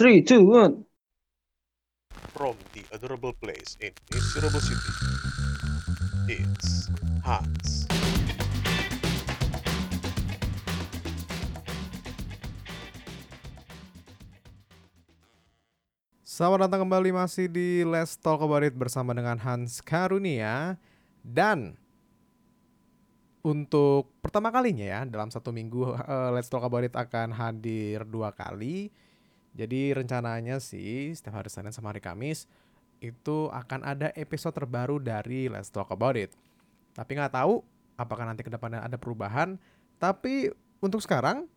Three, two, one. From the adorable place in miserable city, it's Hans. Selamat datang kembali masih di Let's Talk About It bersama dengan Hans Karunia dan untuk pertama kalinya ya dalam satu minggu eh, Let's Talk About It akan hadir dua kali. Jadi rencananya sih setiap hari Senin sama hari Kamis itu akan ada episode terbaru dari Let's Talk About It. Tapi nggak tahu apakah nanti ke depannya ada perubahan. Tapi untuk sekarang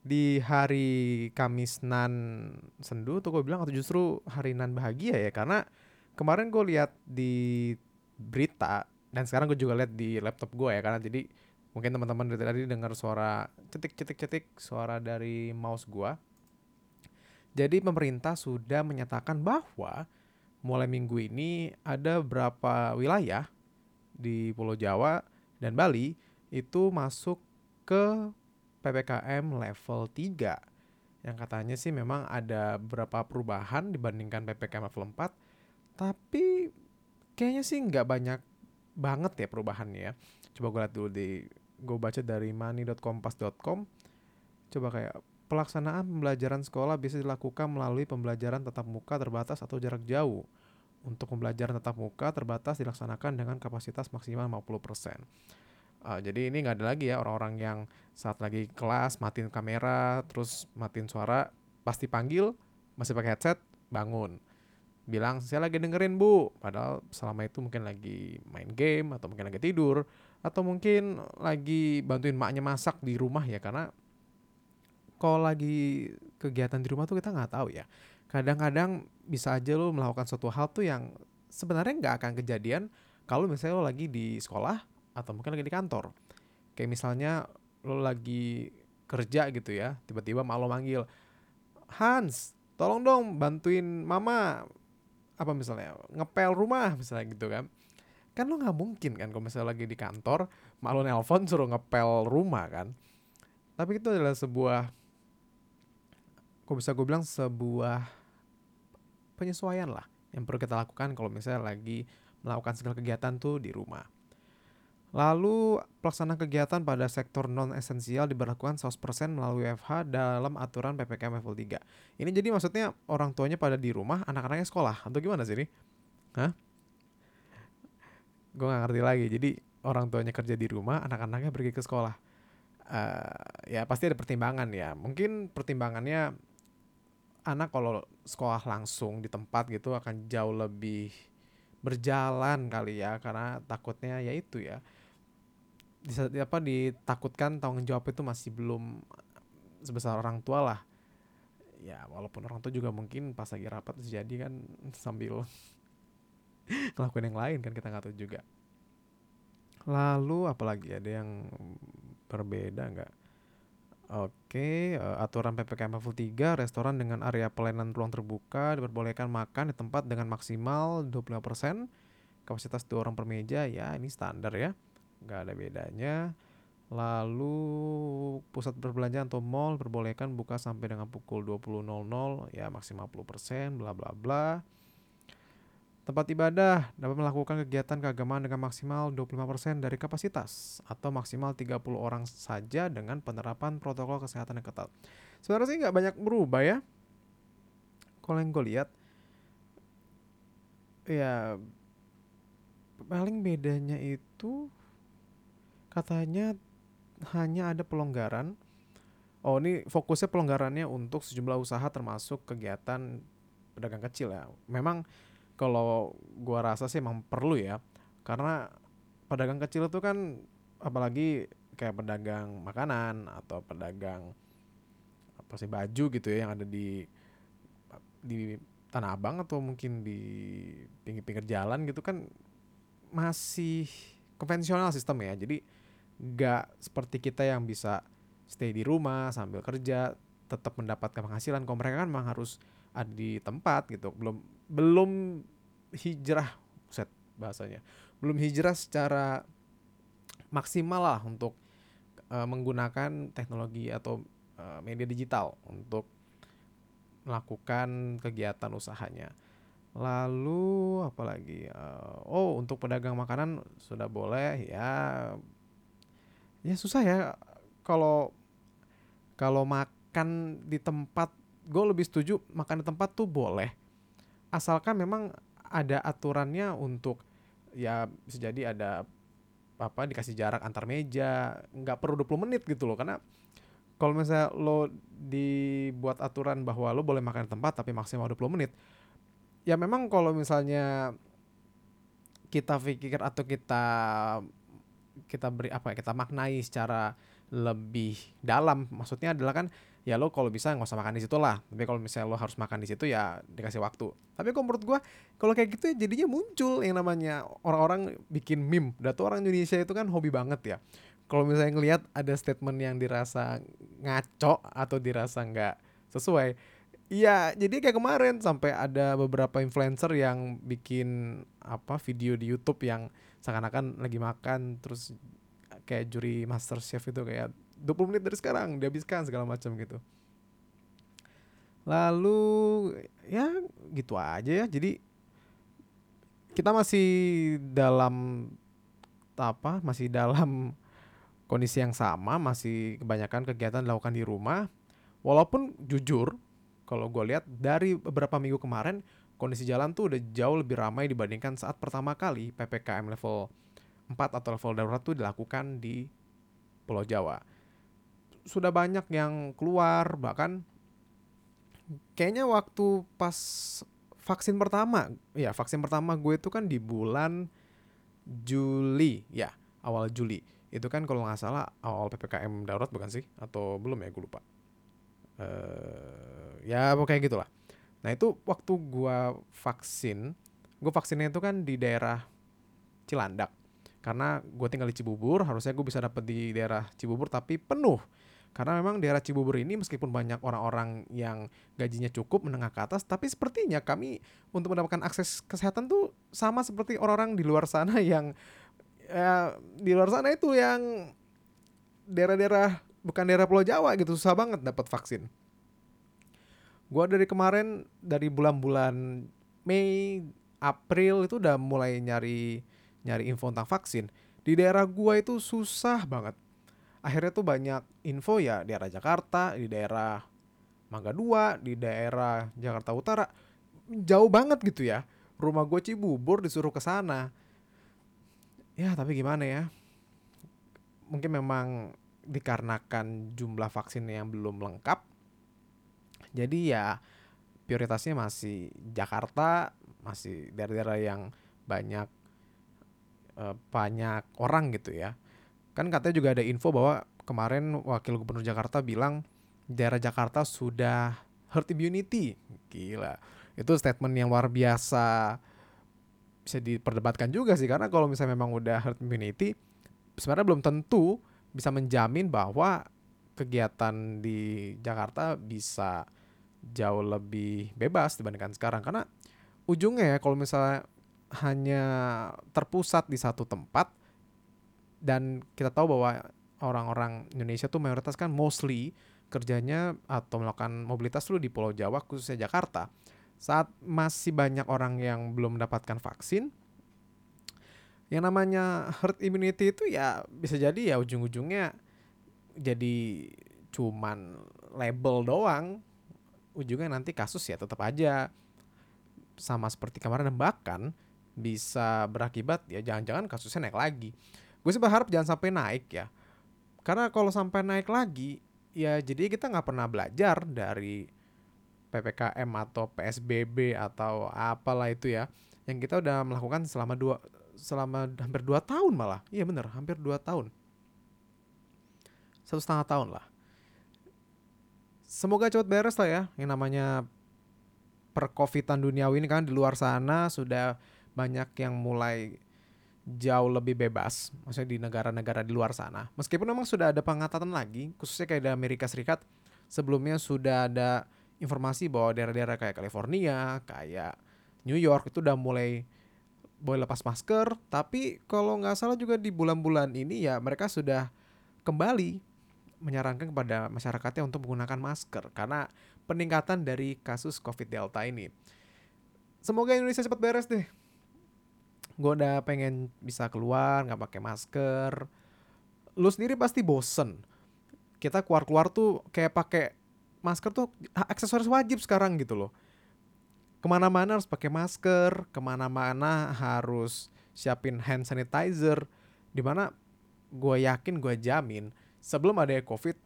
di hari Kamis nan sendu tuh gue bilang atau justru hari nan bahagia ya karena kemarin gue lihat di berita dan sekarang gue juga lihat di laptop gue ya karena jadi mungkin teman-teman dari tadi dengar suara cetik cetik cetik suara dari mouse gue jadi pemerintah sudah menyatakan bahwa mulai minggu ini ada beberapa wilayah di Pulau Jawa dan Bali itu masuk ke PPKM level 3 yang katanya sih memang ada beberapa perubahan dibandingkan PPKM level 4 tapi kayaknya sih nggak banyak banget ya perubahannya ya. Coba gue lihat dulu di gue baca dari money.kompas.com coba kayak pelaksanaan pembelajaran sekolah bisa dilakukan melalui pembelajaran tatap muka terbatas atau jarak jauh. Untuk pembelajaran tatap muka terbatas dilaksanakan dengan kapasitas maksimal 50%. Uh, jadi ini nggak ada lagi ya orang-orang yang saat lagi kelas matiin kamera terus matiin suara pasti panggil masih pakai headset bangun. Bilang saya lagi dengerin bu. Padahal selama itu mungkin lagi main game atau mungkin lagi tidur atau mungkin lagi bantuin maknya masak di rumah ya karena kalau lagi kegiatan di rumah tuh kita nggak tahu ya kadang-kadang bisa aja lo melakukan suatu hal tuh yang sebenarnya nggak akan kejadian kalau misalnya lo lagi di sekolah atau mungkin lagi di kantor. Kayak misalnya lo lagi kerja gitu ya, tiba-tiba malu manggil, Hans, tolong dong bantuin mama apa misalnya ngepel rumah misalnya gitu kan. Kan lo nggak mungkin kan kalau misalnya lagi di kantor, malu nelpon suruh ngepel rumah kan. Tapi itu adalah sebuah kok bisa gue bilang sebuah penyesuaian lah yang perlu kita lakukan kalau misalnya lagi melakukan segala kegiatan tuh di rumah. Lalu pelaksanaan kegiatan pada sektor non esensial diberlakukan 100% melalui WFH dalam aturan PPKM level 3. Ini jadi maksudnya orang tuanya pada di rumah, anak-anaknya sekolah atau gimana sih ini? Hah? Gue gak ngerti lagi. Jadi orang tuanya kerja di rumah, anak-anaknya pergi ke sekolah. Uh, ya pasti ada pertimbangan ya. Mungkin pertimbangannya anak kalau sekolah langsung di tempat gitu akan jauh lebih berjalan kali ya karena takutnya ya itu ya. Bisa apa ditakutkan tanggung jawab itu masih belum sebesar orang tua lah. Ya walaupun orang tua juga mungkin pas lagi rapat bisa jadi kan sambil ngelakuin yang lain kan kita nggak tahu juga. Lalu apalagi ada yang berbeda nggak Oke, uh, aturan PPKM level 3, restoran dengan area pelayanan ruang terbuka diperbolehkan makan di tempat dengan maksimal 25%, kapasitas dua orang per meja, ya ini standar ya. Nggak ada bedanya. Lalu pusat perbelanjaan atau mall perbolehkan buka sampai dengan pukul 20.00 ya maksimal 10% bla bla bla Tempat ibadah dapat melakukan kegiatan keagamaan dengan maksimal 25% dari kapasitas atau maksimal 30 orang saja dengan penerapan protokol kesehatan yang ketat. Sebenarnya sih nggak banyak berubah ya. Kalau yang gue lihat, ya paling bedanya itu katanya hanya ada pelonggaran. Oh, ini fokusnya pelonggarannya untuk sejumlah usaha termasuk kegiatan pedagang kecil ya. Memang kalau gua rasa sih emang perlu ya. Karena pedagang kecil itu kan apalagi kayak pedagang makanan atau pedagang apa sih baju gitu ya yang ada di di Tanah Abang atau mungkin di pinggir-pinggir jalan gitu kan masih konvensional sistem ya. Jadi nggak seperti kita yang bisa stay di rumah sambil kerja tetap mendapatkan penghasilan kalau mereka kan memang harus ada di tempat gitu belum belum hijrah set bahasanya belum hijrah secara maksimal lah untuk uh, menggunakan teknologi atau uh, media digital untuk melakukan kegiatan usahanya. Lalu apalagi? Eh, oh, untuk pedagang makanan sudah boleh ya. Ya susah ya kalau kalau makan di tempat gue lebih setuju makan di tempat tuh boleh asalkan memang ada aturannya untuk ya bisa jadi ada apa dikasih jarak antar meja nggak perlu 20 menit gitu loh. Karena kalau misalnya lo dibuat aturan bahwa lo boleh makan tempat tapi maksimal 20 menit ya memang kalau misalnya kita pikir atau kita kita beri apa ya kita maknai secara lebih dalam maksudnya adalah kan ya lo kalau bisa nggak usah makan di situ lah. Tapi kalau misalnya lo harus makan di situ ya dikasih waktu. Tapi kalau menurut gue kalau kayak gitu ya jadinya muncul yang namanya orang-orang bikin meme. Dan tuh orang Indonesia itu kan hobi banget ya. Kalau misalnya ngelihat ada statement yang dirasa ngaco atau dirasa nggak sesuai Iya, jadi kayak kemarin sampai ada beberapa influencer yang bikin apa video di YouTube yang seakan-akan lagi makan terus kayak juri master chef itu kayak 20 menit dari sekarang dihabiskan segala macam gitu. Lalu ya gitu aja ya. Jadi kita masih dalam apa masih dalam kondisi yang sama masih kebanyakan kegiatan dilakukan di rumah. Walaupun jujur kalau gue lihat dari beberapa minggu kemarin kondisi jalan tuh udah jauh lebih ramai dibandingkan saat pertama kali ppkm level 4 atau level darurat tuh dilakukan di Pulau Jawa sudah banyak yang keluar bahkan kayaknya waktu pas vaksin pertama ya vaksin pertama gue itu kan di bulan Juli ya awal Juli. Itu kan kalau nggak salah awal ppkm darurat bukan sih? Atau belum ya? Gue lupa. Uh, ya pokoknya gitulah. Nah itu waktu gue vaksin gue vaksinnya itu kan di daerah Cilandak. Karena gue tinggal di Cibubur harusnya gue bisa dapet di daerah Cibubur tapi penuh karena memang daerah Cibubur ini meskipun banyak orang-orang yang gajinya cukup menengah ke atas, tapi sepertinya kami untuk mendapatkan akses kesehatan tuh sama seperti orang-orang di luar sana yang ya, di luar sana itu yang daerah-daerah bukan daerah Pulau Jawa gitu susah banget dapat vaksin. Gua dari kemarin dari bulan-bulan Mei, April itu udah mulai nyari nyari info tentang vaksin. Di daerah gua itu susah banget akhirnya tuh banyak info ya di daerah Jakarta, di daerah Mangga Dua, di daerah Jakarta Utara. Jauh banget gitu ya. Rumah gue Cibubur disuruh ke sana. Ya, tapi gimana ya? Mungkin memang dikarenakan jumlah vaksin yang belum lengkap. Jadi ya prioritasnya masih Jakarta, masih daerah-daerah yang banyak eh, banyak orang gitu ya kan katanya juga ada info bahwa kemarin wakil gubernur Jakarta bilang daerah Jakarta sudah herd immunity. Gila. Itu statement yang luar biasa. Bisa diperdebatkan juga sih karena kalau misalnya memang udah herd immunity sebenarnya belum tentu bisa menjamin bahwa kegiatan di Jakarta bisa jauh lebih bebas dibandingkan sekarang. Karena ujungnya ya kalau misalnya hanya terpusat di satu tempat dan kita tahu bahwa orang-orang Indonesia tuh mayoritas kan mostly kerjanya atau melakukan mobilitas dulu di Pulau Jawa khususnya Jakarta. Saat masih banyak orang yang belum mendapatkan vaksin, yang namanya herd immunity itu ya bisa jadi ya ujung-ujungnya jadi cuman label doang. Ujungnya nanti kasus ya tetap aja sama seperti kemarin bahkan bisa berakibat ya jangan-jangan kasusnya naik lagi gue sih berharap jangan sampai naik ya. Karena kalau sampai naik lagi ya jadi kita nggak pernah belajar dari ppkm atau psbb atau apalah itu ya yang kita udah melakukan selama dua selama hampir dua tahun malah. Iya bener hampir dua tahun. Satu setengah tahun lah. Semoga cepat beres lah ya yang namanya perkovitan duniawi ini kan di luar sana sudah banyak yang mulai jauh lebih bebas, maksudnya di negara-negara di luar sana. Meskipun memang sudah ada pengatatan lagi, khususnya kayak di Amerika Serikat, sebelumnya sudah ada informasi bahwa daerah-daerah kayak California, kayak New York itu udah mulai boleh lepas masker, tapi kalau nggak salah juga di bulan-bulan ini ya mereka sudah kembali menyarankan kepada masyarakatnya untuk menggunakan masker karena peningkatan dari kasus COVID Delta ini. Semoga Indonesia cepat beres deh. Gue udah pengen bisa keluar nggak pakai masker. Lu sendiri pasti bosen. Kita keluar-keluar tuh kayak pakai masker tuh aksesoris wajib sekarang gitu loh. Ke mana-mana harus pakai masker, ke mana-mana harus siapin hand sanitizer. Di mana gue yakin, gue jamin sebelum ada COVID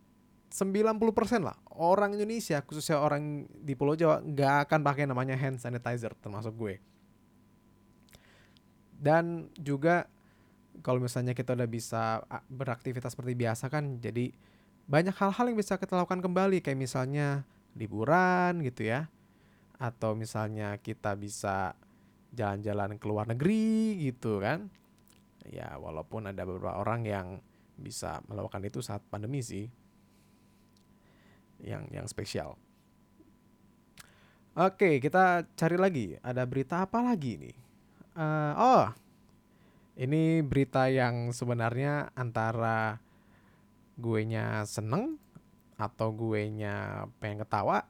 90% lah orang Indonesia khususnya orang di Pulau Jawa nggak akan pakai namanya hand sanitizer termasuk gue. Dan juga kalau misalnya kita udah bisa beraktivitas seperti biasa kan jadi banyak hal-hal yang bisa kita lakukan kembali kayak misalnya liburan gitu ya. Atau misalnya kita bisa jalan-jalan ke luar negeri gitu kan. Ya walaupun ada beberapa orang yang bisa melakukan itu saat pandemi sih yang yang spesial. Oke, kita cari lagi. Ada berita apa lagi nih? Uh, oh, ini berita yang sebenarnya antara gue nya seneng atau gue nya pengen ketawa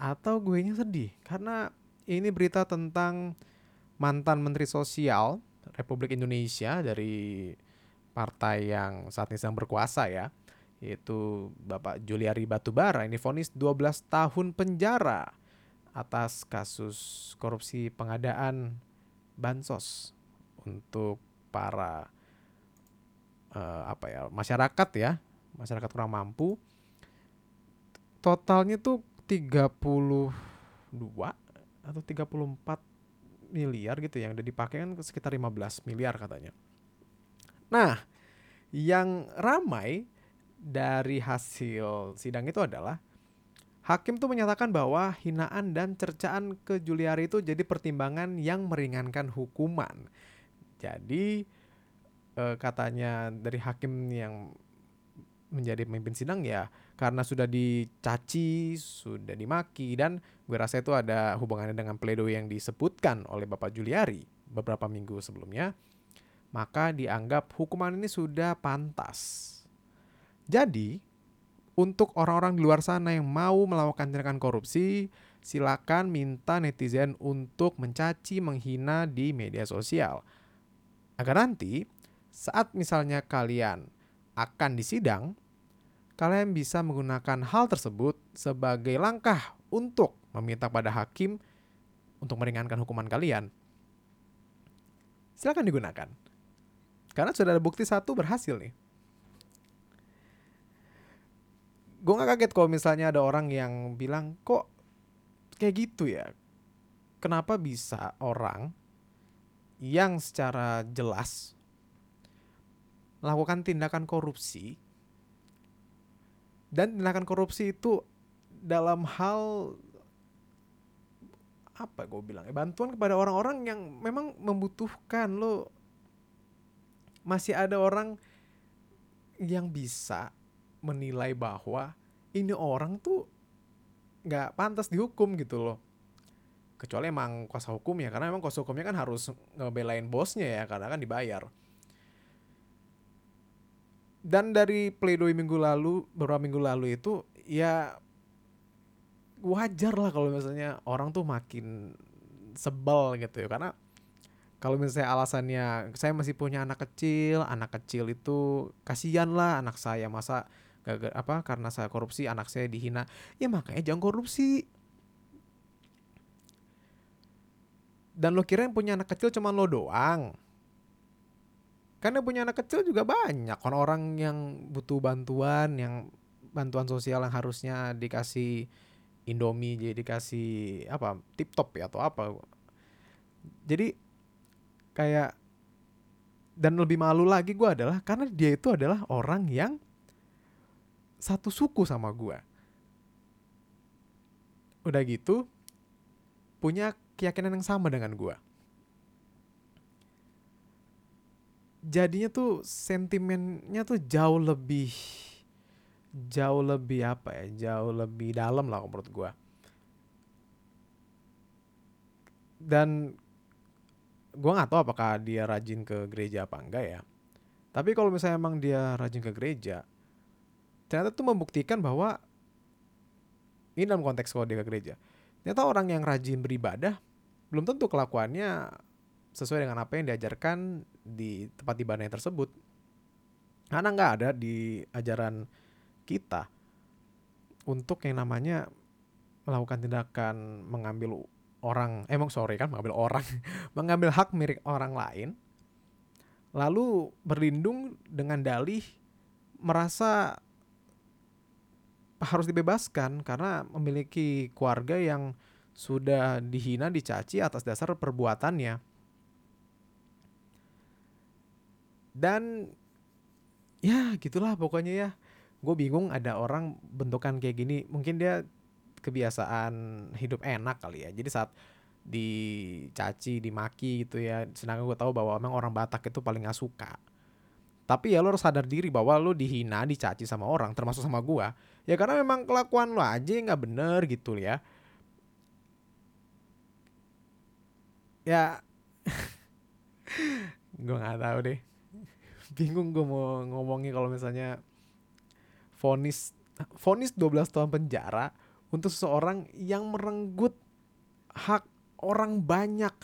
atau gue nya sedih. Karena ini berita tentang mantan Menteri Sosial Republik Indonesia dari partai yang saat ini sedang berkuasa ya yaitu Bapak Juliari Batubara. Ini vonis 12 tahun penjara atas kasus korupsi pengadaan bansos untuk para uh, apa ya masyarakat ya masyarakat kurang mampu totalnya tuh 32 atau 34 miliar gitu yang udah dipakai kan sekitar 15 miliar katanya. Nah, yang ramai dari hasil sidang itu adalah hakim tuh menyatakan bahwa hinaan dan cercaan ke Juliari itu jadi pertimbangan yang meringankan hukuman. Jadi eh, katanya dari hakim yang menjadi pemimpin sidang ya karena sudah dicaci, sudah dimaki dan gue rasa itu ada hubungannya dengan pledoi yang disebutkan oleh Bapak Juliari beberapa minggu sebelumnya, maka dianggap hukuman ini sudah pantas. Jadi, untuk orang-orang di luar sana yang mau melakukan tindakan korupsi, silakan minta netizen untuk mencaci, menghina di media sosial. Agar nanti saat misalnya kalian akan disidang, kalian bisa menggunakan hal tersebut sebagai langkah untuk meminta pada hakim untuk meringankan hukuman kalian. Silakan digunakan. Karena sudah ada bukti satu berhasil nih. Gue gak kaget kalau misalnya ada orang yang bilang kok kayak gitu ya? Kenapa bisa orang yang secara jelas melakukan tindakan korupsi dan tindakan korupsi itu dalam hal apa gue bilang ya bantuan kepada orang-orang yang memang membutuhkan lo. Masih ada orang yang bisa menilai bahwa ini orang tuh nggak pantas dihukum gitu loh. Kecuali emang kuasa hukum ya karena emang kuasa hukumnya kan harus ngebelain bosnya ya karena kan dibayar. Dan dari pledoi minggu lalu beberapa minggu lalu itu ya wajar lah kalau misalnya orang tuh makin sebel gitu ya karena kalau misalnya alasannya saya masih punya anak kecil anak kecil itu kasihan lah anak saya masa gak, apa karena saya korupsi anak saya dihina. Ya makanya jangan korupsi. Dan lo kira yang punya anak kecil cuma lo doang? Karena punya anak kecil juga banyak. Kan orang yang butuh bantuan yang bantuan sosial yang harusnya dikasih Indomie jadi dikasih apa tip top ya atau apa. Jadi kayak dan lebih malu lagi gue adalah karena dia itu adalah orang yang satu suku sama gue. Udah gitu, punya keyakinan yang sama dengan gue. Jadinya tuh sentimennya tuh jauh lebih jauh lebih apa ya jauh lebih dalam lah menurut gue dan gue nggak tahu apakah dia rajin ke gereja apa enggak ya tapi kalau misalnya emang dia rajin ke gereja ternyata tuh membuktikan bahwa ini dalam konteks dia ke gereja ternyata orang yang rajin beribadah belum tentu kelakuannya sesuai dengan apa yang diajarkan di tempat ibadah tersebut. Karena nggak ada di ajaran kita untuk yang namanya melakukan tindakan mengambil orang emang sorry kan mengambil orang mengambil hak milik orang lain lalu berlindung dengan dalih merasa harus dibebaskan karena memiliki keluarga yang sudah dihina dicaci atas dasar perbuatannya. Dan ya gitulah pokoknya ya. Gue bingung ada orang bentukan kayak gini. Mungkin dia kebiasaan hidup enak kali ya. Jadi saat dicaci dimaki gitu ya. Sedangkan gue tahu bahwa memang orang Batak itu paling gak suka tapi ya lo harus sadar diri bahwa lo dihina dicaci sama orang termasuk sama gue ya karena memang kelakuan lo aja nggak bener gitu ya. Ya. Gue nggak tahu deh. Bingung gue mau ngomongnya kalau misalnya vonis vonis 12 tahun penjara untuk seseorang yang merenggut hak orang banyak.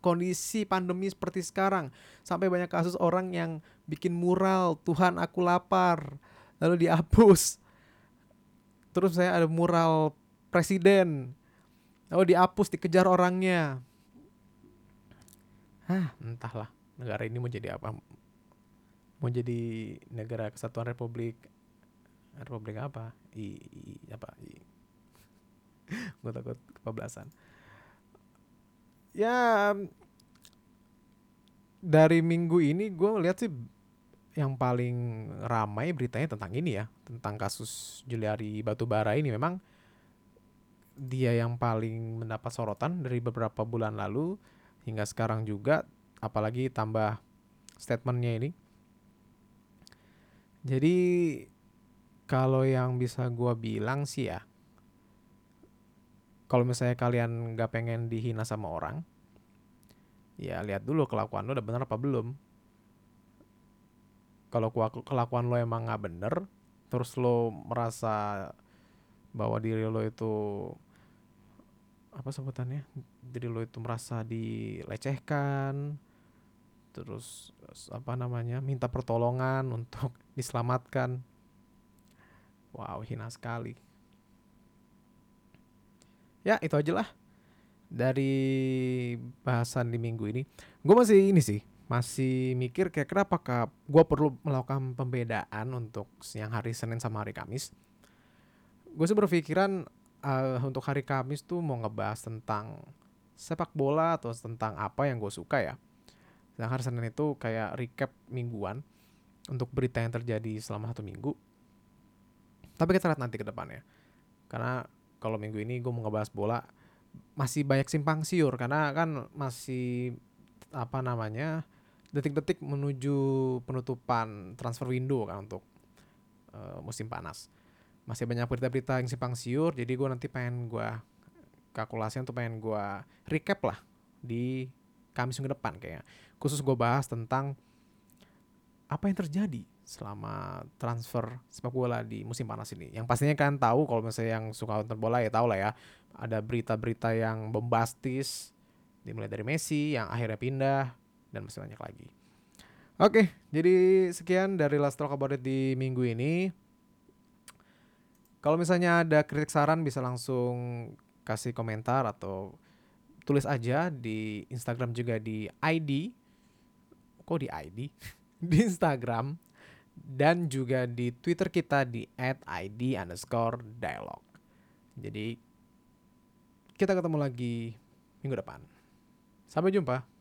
Kondisi pandemi seperti sekarang, sampai banyak kasus orang yang bikin mural, Tuhan aku lapar, lalu dihapus. Terus saya ada mural presiden, lalu dihapus, dikejar orangnya. Hah, entahlah negara ini mau jadi apa? Mau jadi negara kesatuan republik republik apa? I, i apa? I, gue takut kebablasan ya dari minggu ini gue lihat sih yang paling ramai beritanya tentang ini ya tentang kasus Juliari Batubara ini. Memang dia yang paling mendapat sorotan dari beberapa bulan lalu hingga sekarang juga apalagi tambah statementnya ini. Jadi kalau yang bisa gue bilang sih ya kalau misalnya kalian nggak pengen dihina sama orang ya lihat dulu kelakuan lo udah bener apa belum. Kalau kelakuan lo emang nggak bener terus lo merasa bahwa diri lo itu apa sebutannya diri lo itu merasa dilecehkan terus apa namanya minta pertolongan untuk diselamatkan. Wow hina sekali. Ya itu aja lah dari bahasan di minggu ini gue masih ini sih masih mikir kayak kenapa kak gue perlu melakukan pembedaan untuk siang hari Senin sama hari Kamis. Gue sih berpikiran uh, untuk hari Kamis tuh mau ngebahas tentang sepak bola atau tentang apa yang gue suka ya. Sedangkan hari Senin itu kayak recap mingguan untuk berita yang terjadi selama satu minggu. Tapi kita lihat nanti ke depannya. Karena kalau minggu ini gue mau ngebahas bola masih banyak simpang siur karena kan masih apa namanya detik-detik menuju penutupan transfer window kan untuk uh, musim panas. Masih banyak berita-berita yang simpang siur jadi gue nanti pengen gue kalkulasi untuk pengen gue recap lah di Kamis minggu depan kayaknya. Khusus gue bahas tentang apa yang terjadi selama transfer sepak bola di musim panas ini. Yang pastinya kan tahu kalau misalnya yang suka nonton bola ya tahu lah ya. Ada berita-berita yang bombastis dimulai dari Messi yang akhirnya pindah dan masih banyak lagi. Oke, jadi sekian dari Last Talk di minggu ini. Kalau misalnya ada kritik saran bisa langsung kasih komentar atau tulis aja di Instagram juga di ID. Kok di ID? di Instagram dan juga di Twitter kita di @id underscore dialog. Jadi kita ketemu lagi minggu depan. Sampai jumpa.